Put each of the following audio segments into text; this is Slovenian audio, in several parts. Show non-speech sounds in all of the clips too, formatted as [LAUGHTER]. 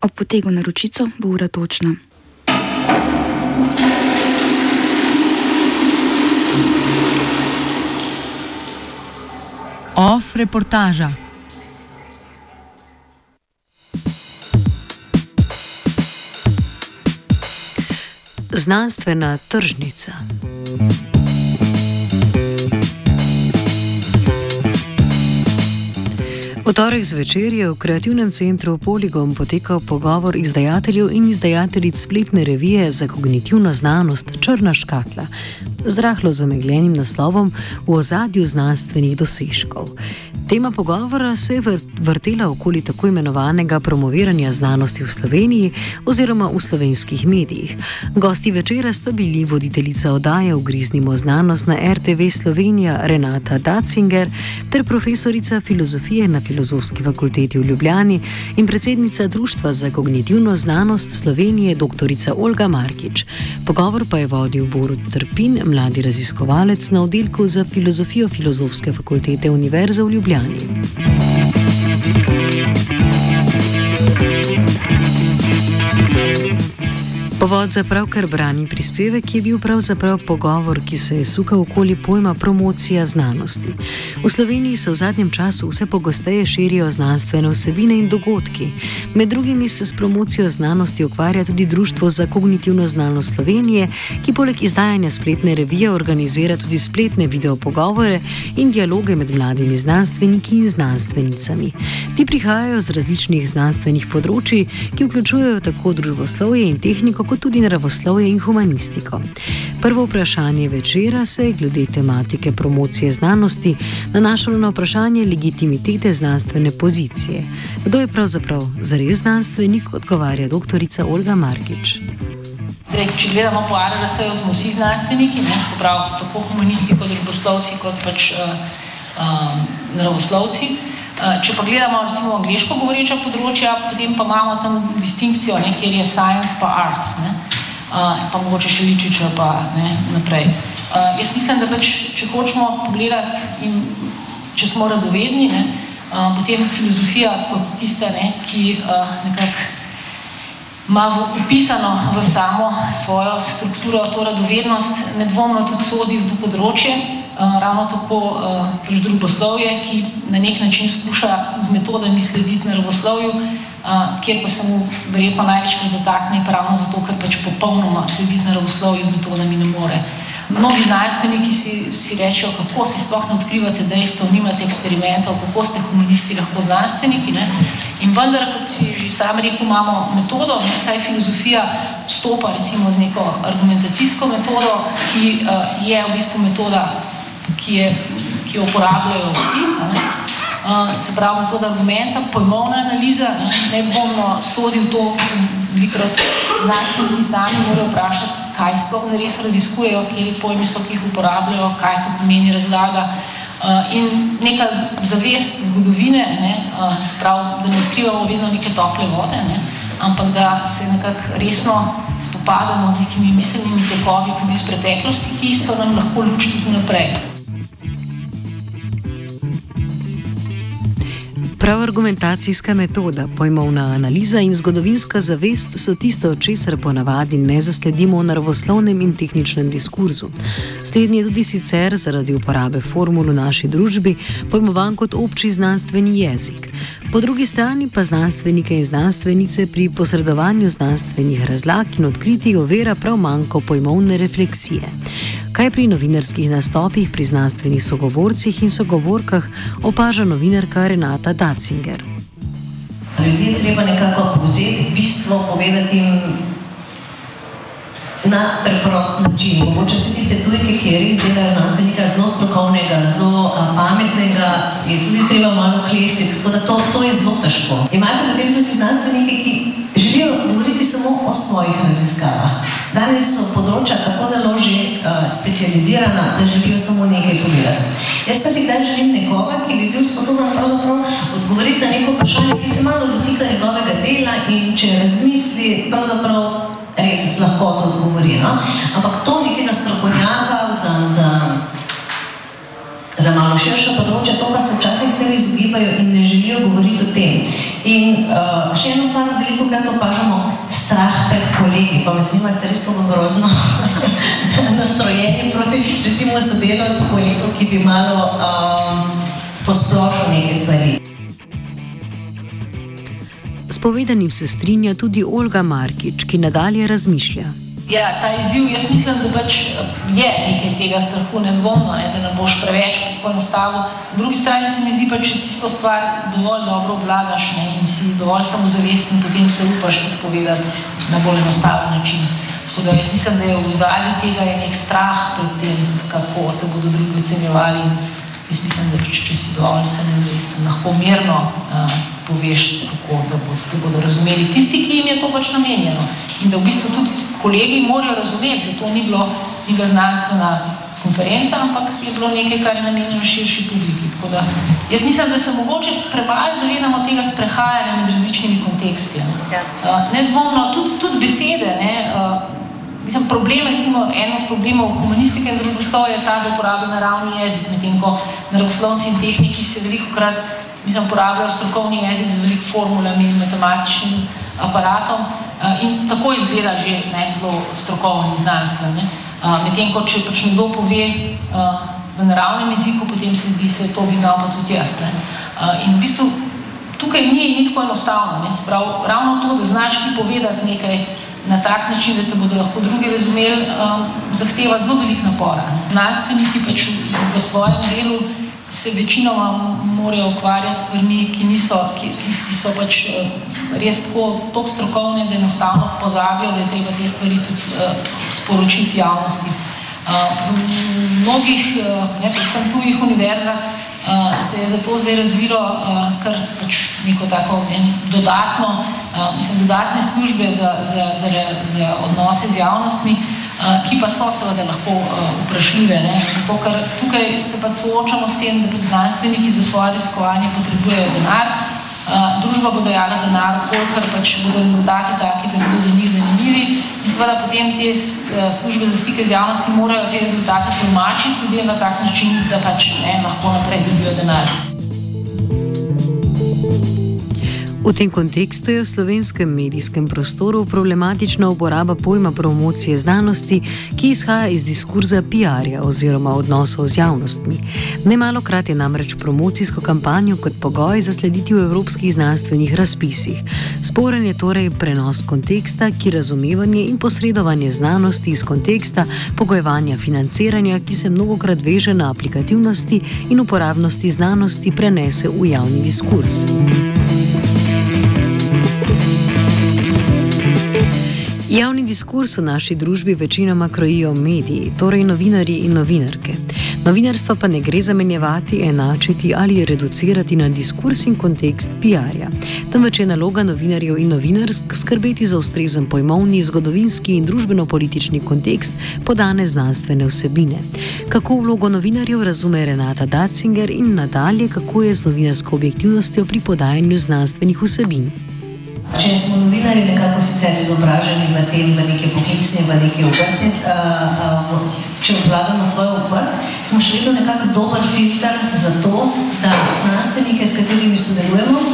Ob potegu na ročico bo ura točna. Off reportaža. Znanstvena tržnica. V torek zvečer je v kreativnem centru Polygon potekal pogovor izdajateljev in izdajateljic spletne revije za kognitivno znanost Črna škatla z rahlo zamegljenim naslovom v ozadju znanstvenih dosežkov. Tema pogovora se je vrtela okoli tako imenovanega promoviranja znanosti v Sloveniji oziroma v slovenskih medijih. Gosti večera sta bili voditeljica oddaje v Griznimo znanost na RTV Slovenija Renata Datzinger ter profesorica filozofije na Filozofski fakulteti v Ljubljani in predsednica Društva za kognitivno znanost Slovenije dr. Olga Markič. Pogovor pa je vodil Borut Trpin, mladi raziskovalec na oddelku za filozofijo Filozofske fakultete Univerze v Ljubljani. yani. Povod za pravkar brani prispevek je bil pravzaprav pogovor, ki se je sukal okoli pojma promocija znanosti. V Sloveniji se v zadnjem času vse pogosteje širijo znanstvene vsebine in dogodki. Med drugimi se s promocijo znanosti ukvarja tudi Društvo za kognitivno znanost Slovenije, ki poleg izdajanja spletne revije organizira tudi spletne videopogovore in dialoge med mladimi znanstveniki in znanstvenicami. Ti prihajajo z različnih znanstvenih področji, ki vključujejo tako družboslovje in tehniko, kot tudi naravoslovje in humanistiko. Prvo vprašanje večera se je glede tematike promocije znanosti nanašalo na vprašanje legitimitete znanstvene pozicije. Kdo je pravzaprav zares znanstvenik, odgovarja dr. Olga Markič. Zdaj, če gledamo po RLS, smo vsi znanstveniki, ne, pravi tako humanisti kot družboslovci, kot pač uh, um, naravoslovci. Uh, če pa gledamo recimo angliško govoreča področja, potem pa imamo tam distinkcijo, ne, kjer je science pa arts, ne, uh, pa mogoče še ličičo pa ne, naprej. Uh, jaz mislim, da pač, če hočemo pogledati in če smo radovedni, ne, potem filozofija kot tista, ne, ki nekako ima upisano v samo svojo strukturo to radovednost, nedvomno tudi sodi v to področje, ravno tako uh, pač drugoslovje, ki na nek način skuša z metodami slediti naravoslovju, uh, kjer pa se mu verjetno največkrat zatakne, ravno zato, ker pač popolnoma slediti naravoslovju z metodami ne more. Mnogi znanstveniki si, si rečejo, kako se sploh ne odkrivate dejstva, nimate eksperimentov, kako ste humanisti lahko znanstveniki. Ne? In vendar, kot si že sam rekel, imamo metodo, saj filozofija vstopa recimo z neko argumentacijsko metodo, ki uh, je v bistvu metoda, ki, je, ki jo uporabljajo vsi. Uh, se pravi, metoda argumenta, pojmovna analiza, ne, ne bomo sodili to, velikrat znanstveniki sami morajo vprašati, kaj sploh zares raziskujejo, kje pojmi so, ki jih uporabljajo, kaj to pomeni razlaga. Uh, in neka zavest zgodovine, ne, uh, sprav, da ne odkrivamo vedno neke tople vode, ne, ampak da se nekako resno spopadamo z nekimi miselnimi tokovi tudi iz preteklosti, ki so nam lahko luč tudi naprej. Prav argumentacijska metoda, pojmovna analiza in zgodovinska zavest so tisto, česar ponavadi ne zasledimo v naravoslovnem in tehničnem diskurzu. Slednji je tudi sicer zaradi uporabe formul v naši družbi pojmovan kot obči znanstveni jezik. Po drugi strani pa znanstvenike in znanstvenice pri posredovanju znanstvenih razlag in odkritij ovira prav manjko pojmovne refleksije. Kaj pri novinarskih nastopih, pri znanstvenih sogovorcih in sogovorkah opaža novinarka Renata Datzinger. Ljudje treba nekako vzeti bistvo, povedati jim na preprost način. Mogoče se tiste tujke, ki res delajo znanstvenika zelo strokovnega, zelo pametnega, je tudi treba malo klesti, tako da to, to je zelo težko. Imajo pa potem tudi znanstvenike, ki želijo govoriti samo o svojih raziskavah. Danes so področja tako zelo že uh, specializirana, da želijo samo nekaj povedati. Jaz pa si kdaj želim nekoga, ki bi bil sposoben pravzaprav odgovoriti na neko vprašanje, ki se malo dotika njegovega dela in če razmisli, pravzaprav res z lahkoto odgovori. No? Ampak to nekega strokovnjaka za, za, za malo širše področje, to pa se včasih kar izogibajo in ne želijo govoriti o tem. In uh, še eno stvar, veliko krat opažamo strah pred kolegi, pa me zanima, ste res tako grozno [LAUGHS] nastrojeni proti recimo sodelavcu kolegov, ki bi malo um, posplošil neke stvari. S povedanim se strinja tudi Olga Markič, ki nadalje razmišlja. Ja, ta izziv, jaz mislim, da pač je nekaj tega strahu, nedvomno, ne, da ne boš preveč poenostavil. Po drugi strani se mi zdi, pa, če tisto stvar dovolj dobro obvladaš ne, in si dovolj samozavesten, potem se upaš tudi povedati na bolj enostaven način. Tako da jaz mislim, da je v zadnji tega je nek strah pred tem, kako te bodo drugi ocenjevali. Jaz mislim, da pač, če si dovolj samozavesten, lahko mirno. Uh, poveš, kako da, bo, da bodo razumeli tisti, ki jim je to pač namenjeno. In da v bistvu tudi kolegi morajo razumeti, da to ni, bilo, ni bila znanstvena konferenca, ampak je bilo nekaj, kar je namenjeno širši publiki. Tako da jaz mislim, da se mogoče premalo zavedamo tega sprehajanja med različnimi konteksti. Ja. Uh, nedvomno, tudi, tudi besede, ne, uh, Mislim, problem, recimo, en od problemov humanistike in družboslovja je ta, da uporablja naravni jezik, medtem ko naravoslovci in tehniki se veliko krat mislim, uporabljajo strokovni jezik z veliko formulami in matematičnim aparatom uh, in tako izgleda že ne, zelo strokovni in znanstveni. Uh, Medtem, ko če pač nekdo pove uh, v naravnem jeziku, potem se zdi, da to bi znal pa tudi jaz. Ne. Uh, in v bistvu tukaj ni, ni tako enostavno. Sprav, ravno to, da znaš ti povedati nekaj na tak način, da te bodo lahko drugi razumeli, um, zahteva zelo velik napor. Znanstveniki pač v, v svojem delu se večinoma morajo ukvarjati s stvarmi, ki, ki, ki so pač eh, res tako, tako strokovne, da enostavno pozabijo, da je treba te stvari tudi uh, sporočiti javnosti. Uh, v mnogih, uh, ne, predvsem tujih univerzah, uh, se je zato zdaj razvilo uh, kar pač neko tako en dodatno, uh, mislim, dodatne službe za, za, za, za odnose z javnostmi, Eh, ki pa so seveda lahko uh, vprašljive. Zato, ker tukaj se pa soočamo s tem, da tudi znanstveniki za svoje raziskovanje potrebujejo denar. Uh, družba bo dajala denar, kolikor pač bodo rezultati taki, da bodo za njih zanimivi. In seveda potem te službe za stike z javnosti morajo te rezultate tolmačiti tudi na tak način, da pač ne, lahko naprej dobijo denar. V tem kontekstu je v slovenskem medijskem prostoru problematična uporaba pojma promocije znanosti, ki izhaja iz diskurza PR-ja oziroma odnosov z javnostmi. Nemalo krat je namreč promocijsko kampanjo kot pogoj zaslediti v evropskih znanstvenih razpisih. Sporen je torej prenos konteksta, ki razumevanje in posredovanje znanosti iz konteksta pogojevanja financiranja, ki se mnogokrat veže na aplikativnosti in uporabnosti znanosti, prenese v javni diskurs. Javni diskurs v naši družbi večinoma krojijo mediji, torej novinari in novinarke. Novinarstvo pa ne gre zamenjevati, enačiti ali reducirati na diskurs in kontekst PR-ja. Temveč je naloga novinarjev in novinarsk skrbeti za ustrezen pojmovni, zgodovinski in družbeno-politični kontekst podane znanstvene vsebine. Kako vlogo novinarjev razume Renata Datzinger in nadalje, kako je z novinarsko objektivnostjo pri podajanju znanstvenih vsebin. Če smo novinari nekako sicer izobraženi v tem, v neki poklicni, v neki obrtni, če obvladamo svoj obrt, smo še vedno nekako dober filter za to, da znanstvenike, s katerimi sodelujemo,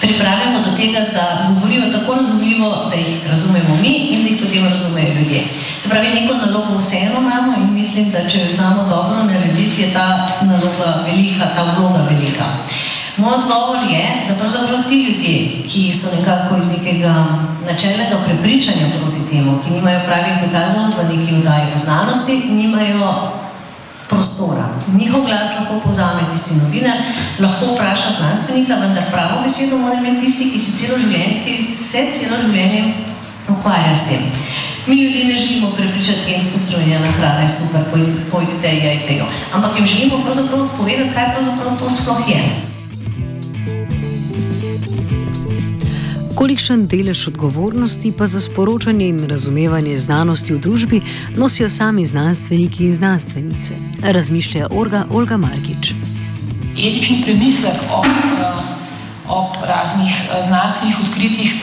pripravimo do tega, da govorijo tako razumljivo, da jih razumemo mi in da jih potem razumejo ljudje. Se pravi, neko nalogo vseeno imamo in mislim, da če jo znamo dobro narediti, je ta naloga velika, ta vloga velika. Moj odgovor je, da pravzaprav ti ljudje, ki so nekako iz nekega načelnega prepričanja proti temu, ki nimajo pravih dokazov v neki vdaji v znanosti, nimajo prostora. Njihov glas lahko povzame tisti novinar, lahko vpraša znanstvenika, vendar pravo besedo mora imeti tisti, ki se celo življenje, ki se celo življenje ukvarja s tem. Mi ljudi ne želimo prepričati, gensko spremenjena hrana je super, pojdite, jajte jo. Ampak jim želimo pravzaprav povedati, kaj pravzaprav to sploh je. Kolikšen delež odgovornosti pa za sporočanje in razumevanje znanosti v družbi nosijo sami znanstveniki in znanstvenice, razmišlja Olga, Olga Markič. Etični premislek o, o raznih znanstvenih odkritjih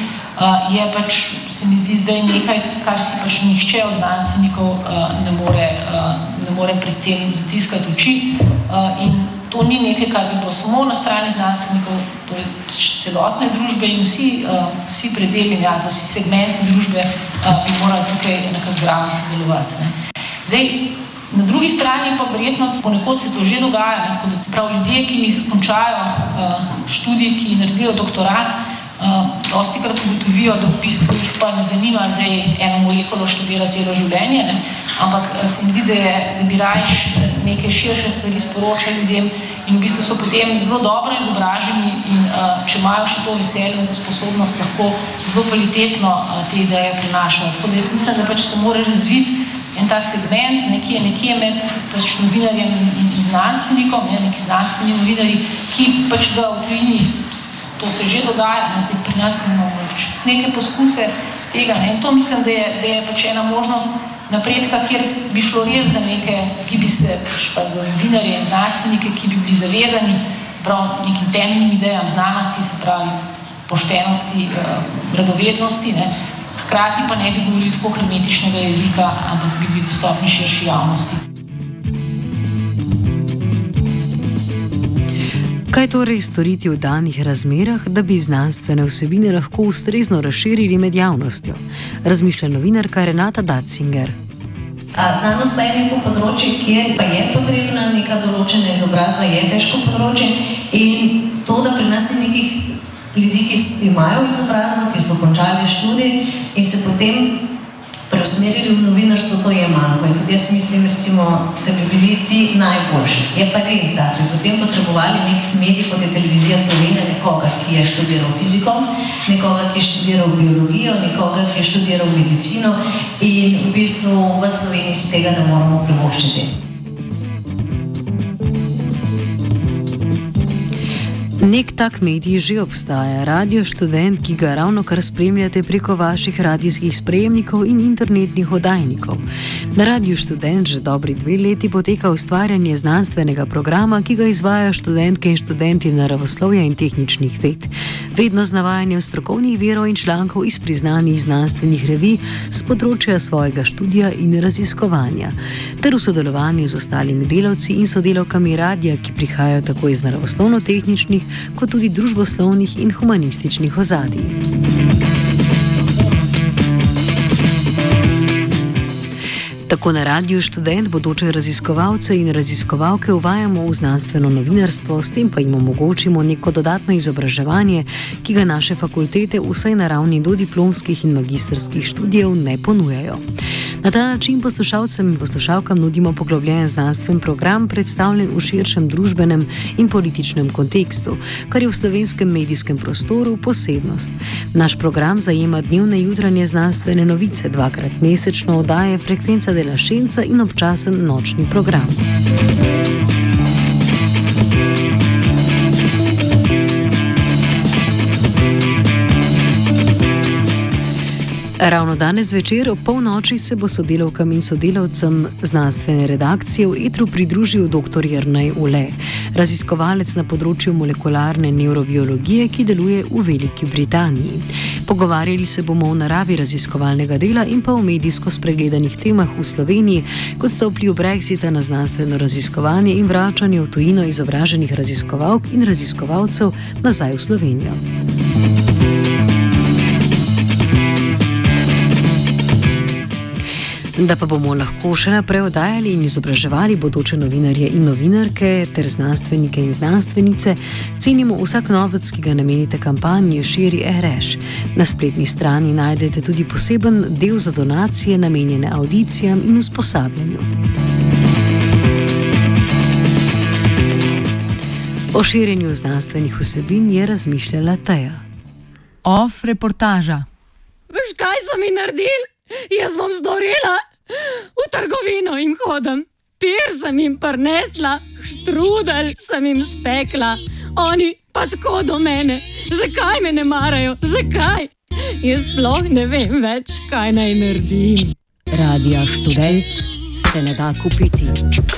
je pač, se mi zdi, zdaj nekaj, kar si pač nihče od znanstvenikov ne more, ne more pred tem zatiskati oči. In to ni nekaj, kar bi bilo samo na strani znanstvenikov, to je celotne družbe in vsi, vsi predeli, ja, vsi segmenti družbe bi morali tukaj nekako zraven sodelovati. Ne. Zdaj, na drugi strani pa verjetno ponekod se to že dogaja, ne, tako da prav ljudje, ki končajo študij, ki naredijo doktorat, dosti krat ugotovijo, da v bistvu jih pa ne zanima zdaj eno molekulo študirati celo življenje, ne? ampak se mi zdi, da, je, da bi rajš neke širše stvari sporočali ljudem in v bistvu so potem zelo dobro izobraženi in uh, če imajo še to veselje in sposobnost, lahko zelo kvalitetno uh, te ideje prinašajo. Tako da jaz mislim, da pač se mora razviti en ta segment nekje, nekje med pač novinarjem in, in, in znanstvenikom, ne, neki znanstveni novinari, ki pač ga v tujini to se že dogaja, ne, zdaj pri nas imamo neke poskuse tega. Ne, in to mislim, da je, da je pač ena možnost napredka, kjer bi šlo res za neke, ki bi se, pač pa za novinarje in znanstvenike, ki bi bili zavezani prav nekim temeljnim idejam znanosti, se pravi poštenosti, eh, radovednosti, ne, hkrati pa ne bi govorili tako hermetičnega jezika, ampak bi bili dostopni širši javnosti. Kaj torej storiti v danih razmerah, da bi znanstvene vsebine lahko ustrezno razširili med javnostjo? Razmišlja novinarka Renata Datzinger. Znanost pa je neko področje, kjer pa je potrebna neka določena izobrazba, je težko področje. In to, da pri nas ni nekih ljudi, ki imajo izobrazbo, ki so končali študij in se potem preusmerili v novinarstvo, to je manjko. In tudi jaz mislim, recimo, da bi bili ti najboljši. Je pa res, da bi potem potrebovali nek medij, kot je televizija Slovenija, nekoga, ki je študiral fiziko, nekoga, ki je študiral biologijo, nekoga, ki je študiral medicino in v bistvu v Sloveniji si tega ne moramo privoščiti. Nek tak medij že obstaja, radio študent, ki ga ravno kar spremljate preko vaših radijskih sprejemnikov in internetnih oddajnikov. Na radiju študent že dobri dve leti poteka ustvarjanje znanstvenega programa, ki ga izvajo študentke in študenti naravoslovja in tehničnih ved. Vedno z navajanjem strokovnih verov in člankov iz priznanih znanstvenih revij z področja svojega študija in raziskovanja, ter v sodelovanju z ostalimi delavci in sodelavkami radija, ki prihajajo tako iz naravoslovno-tehničnih kot tudi družboslovnih in humanističnih ozadij. Tako na radiju študent bodoče raziskovalce in raziskovalke uvajamo v znanstveno novinarstvo, s tem pa jim omogočimo neko dodatno izobraževanje, ki ga naše fakultete vsaj na ravni do diplomskih in magistrskih študijev ne ponujajo. Na ta način poslušalcem in poslušalkam nudimo poglobljen znanstven program, predstavljen v širšem družbenem in političnem kontekstu, kar je v slovenskem medijskem prostoru posebnost. Naš program zajema dnevne jutranje znanstvene novice, dvakrat mesečno oddaje frekvenca dela šenca in občasen nočni program. Ravno danes večer ob polnoči se bo sodelovkam in sodelavcem znanstvene redakcije v Etru pridružil dr. Jrnaj Ule, raziskovalec na področju molekularne neurobiologije, ki deluje v Veliki Britaniji. Pogovarjali se bomo o naravi raziskovalnega dela in pa o medijsko spregledanih temah v Sloveniji, kot sta vpliv Brexita na znanstveno raziskovanje in vračanje v tujino izobraženih raziskovalk in raziskovalcev nazaj v Slovenijo. Da pa bomo lahko še naprej oddajali in izobraževali bodoče novinarje in novinarke ter znanstvenike in znanstvenice, cenimo vsak novec, ki ga namenite kampanji Širi RS. Na spletni strani najdete tudi poseben del za donacije namenjene audicijam in usposabljanju. O širjenju znanstvenih vsebin je razmišljala Teja. Off reportaža. Veš, kaj so mi naredili? Jaz bom zdorela, v trgovino jim hodim, pir sem jim prnesla, štrudel sem jim spekla, oni pa tako do mene, zakaj me ne marajo, zakaj? Jaz sploh ne vem več, kaj naj naredim. Radio študent se ne da kupiti.